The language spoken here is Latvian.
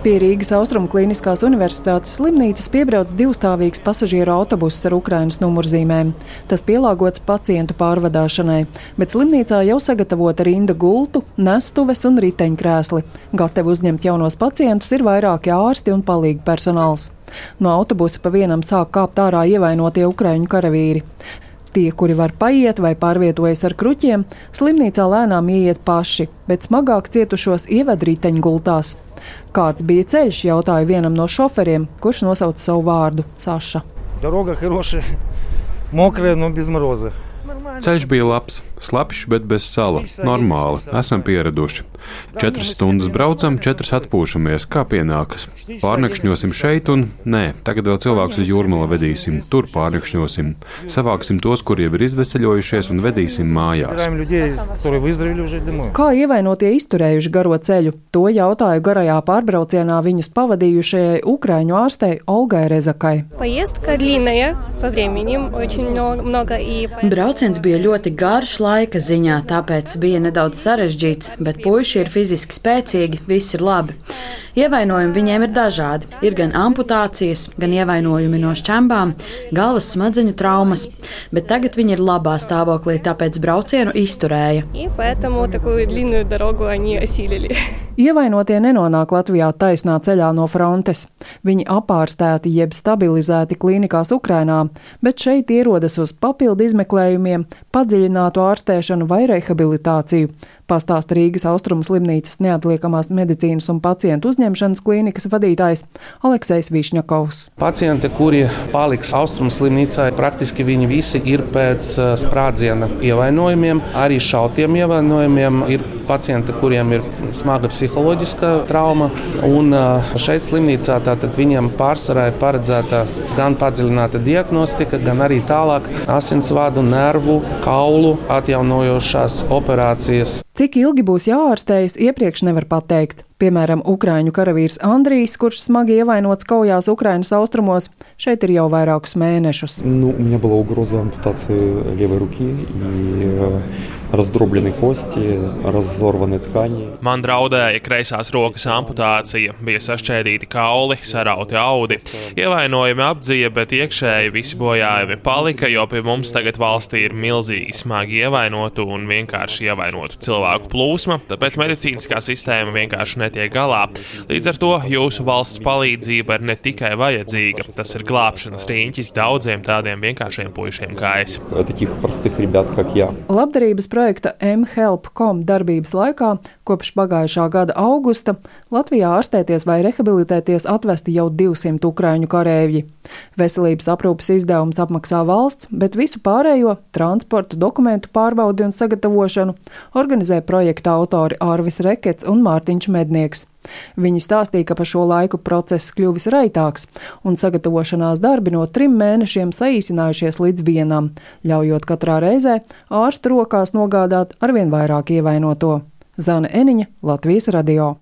Pie Rīgas Austrumu Kliniskās Universitātes slimnīcas piebrauc divstāvīgs pasažieru autobuss ar Ukrainas numurzīmēm. Tas pielāgots pacientu pārvadāšanai, bet slimnīcā jau sagatavota rinda gultu, nestuves un riteņkrēsli. Gatavi uzņemt jaunos pacientus ir vairāki ārsti un palīgi personāls. No autobusa pa vienam sāk kāpt ārā ievainotie ukraiņu karavīri. Tie, kuri var paiet vai pārvietojas ar kruķiem, slimnīcā lēnām ieiet paši, bet smagāk cietušos ieved riteņgultās. Kāds bija ceļš, jautāja vienam no šoferiem, kurš nosauca savu vārdu - Saša. Дорога хорошая, мокрая, но без мороза. Ceļš bija labs, slapjš, bet bez sala. Normāli, esam pieraduši. Četras stundas braucam, četras atpūšamies, kā pienākas. Pārnakšņosim šeit, un nē, tagad vēl cilvēks uz jūrmala vedīsim, tur pārnakšņosim. Savāksim tos, kuri jau ir izveseļojušies, un vedīsim mājās. Kā ievainotie izturējuši garo ceļu? To jautāju garajā pārbraucienā viņus pavadījušajai Ukraiņu ārstei Olgai Rezakai. Brauciens bija ļoti garš laika ziņā, tāpēc bija nedaudz sarežģīts, bet puiši ir fiziski spēcīgi, viss ir labi. Ievainojumi viņiem ir dažādi. Ir gan amputācijas, gan ievainojumi no šķembām, galvas smadzeņu traumas, bet tagad viņi ir labā stāvoklī, tāpēc braucienu izturēja. и поэтому такую длинную дорогу они осилили. Ievainotie nenonāk Latvijā taisnā ceļā no frontes. Viņi apārstēti jeb stabilizēti klīnikās Ukrainā, bet šeit ierodas uz papildu izmeklējumiem, padziļinātu ārstēšanu vai rehabilitāciju. Pastāsta Rīgas Austrumu slimnīcas neatliekamās medicīnas un pacientu uzņemšanas klīnikas vadītājs Aleksejs Višņakovs. Pacienti, kuri paliks austrumu slimnīcā, praktiski viņi visi ir pēc eh, sprādziena ievainojumiem, arī šautiem ievainojumiem. Ir pacienti, kuriem ir smaga psiholoģiska trauma, un eh, šeit slimnīcā tātad viņiem pārsvarā ir paredzēta gan padziļināta diagnostika, gan arī tālāk asinsvadu, nervu, kaulu atjaunojošās operācijas. Cik ilgi būs jāārstējas, iepriekš nevar pateikt. Piemēram, Ukrāņu karavīrs Andrijs, kurš smagi ievainots kaujās Ukrainas austrumos, šeit ir jau vairākus mēnešus. Ну, у меня была угроза ампутации левой руки и э, раздроблены кости, разорваны ткани. Man draudēja kreisās rokas amputācija, bija sašķēdīti kauli, sarauti audi, ievainojumi apdzija, bet iekšēji visi bojājumi palika, jo pie mums tagad valstī ir milzīgi smagi ievainotu un vienkārši ievainotu cilvēku plūsma, tāpēc medicīniskā sistēma vienkārši tiek galā. Līdz ar to jūsu valsts palīdzība ir ne tikai vajadzīga, tas ir glābšanas rīņķis daudziem tādiem vienkāršiem puišiem kā es. Labdarības projekta mHelp.com darbības laikā kopš pagājušā gada augusta Latvijā ārstēties vai rehabilitēties atvesti jau 200 ukraiņu karēvju. Veselības aprūpas izdevums apmaksā valsts, bet visu pārējo - transportu, dokumentu pārbaudi un sagatavošanu - organizē projekta autori Ārvis Rekets un Mārtiņš Mednieks. Viņi stāstīja, ka pa šo laiku process kļuvis raitāks, un sagatavošanās darbi no trim mēnešiem saīsinājušies līdz vienam, ļaujot katrā reizē ārstu rokās nogādāt arvien vairāk ievainoto. Zana Eniņa, Latvijas radio.